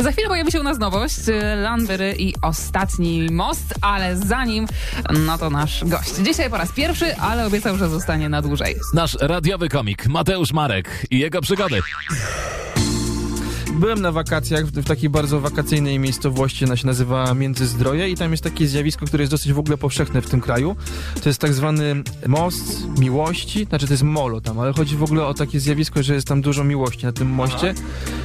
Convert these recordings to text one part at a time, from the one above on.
Za chwilę pojawi się u nas nowość, y, Landry i Ostatni Most, ale zanim, no to nasz gość. Dzisiaj po raz pierwszy, ale obiecał, że zostanie na dłużej. Nasz radiowy komik Mateusz Marek i jego przygody. Byłem na wakacjach w, w takiej bardzo wakacyjnej miejscowości, ona się nazywa Międzyzdroje i tam jest takie zjawisko, które jest dosyć w ogóle powszechne w tym kraju. To jest tak zwany most miłości, znaczy to jest molo tam, ale chodzi w ogóle o takie zjawisko, że jest tam dużo miłości na tym moście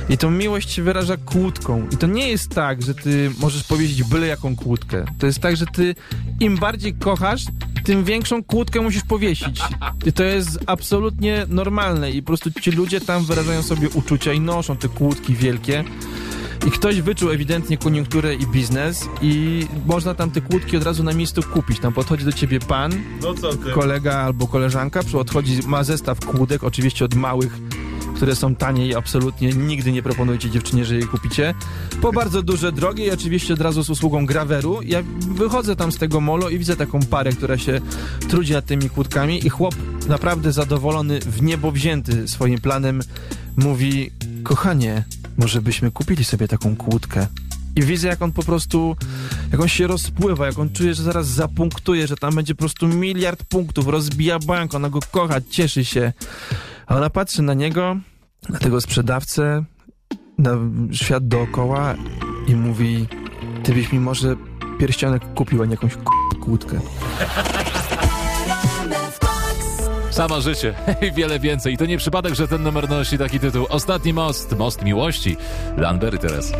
i tą miłość się wyraża kłódką. I to nie jest tak, że ty możesz powiedzieć byle jaką kłódkę. To jest tak, że ty im bardziej kochasz, tym większą kłódkę musisz powiesić. I to jest absolutnie normalne i po prostu ci ludzie tam wyrażają sobie uczucia i noszą te kłódki wielkie. I ktoś wyczuł ewidentnie koniunkturę i biznes i można tam te kłódki od razu na miejscu kupić. Tam podchodzi do ciebie pan, No kolega albo koleżanka, odchodzi, ma zestaw kłódek, oczywiście od małych, które są tanie i absolutnie nigdy nie proponujcie dziewczynie, że je kupicie. Po bardzo duże, drogie i oczywiście od razu z usługą graweru. Ja wychodzę tam z tego molo i widzę taką parę, która się trudzi nad tymi kłódkami i chłop naprawdę zadowolony, w niebo wzięty swoim planem mówi, kochanie, może byśmy kupili sobie taką kłódkę. I widzę, jak on po prostu, jak on się rozpływa, jak on czuje, że zaraz zapunktuje, że tam będzie po prostu miliard punktów, rozbija bank, ona go kocha, cieszy się. A ona patrzy na niego, na tego sprzedawcę, na świat dookoła i mówi, ty byś mi może pierścionek kupił, a nie jakąś kłódkę. Samo życie i wiele więcej. I to nie przypadek, że ten numer nosi taki tytuł. Ostatni most, most miłości. Landry teraz.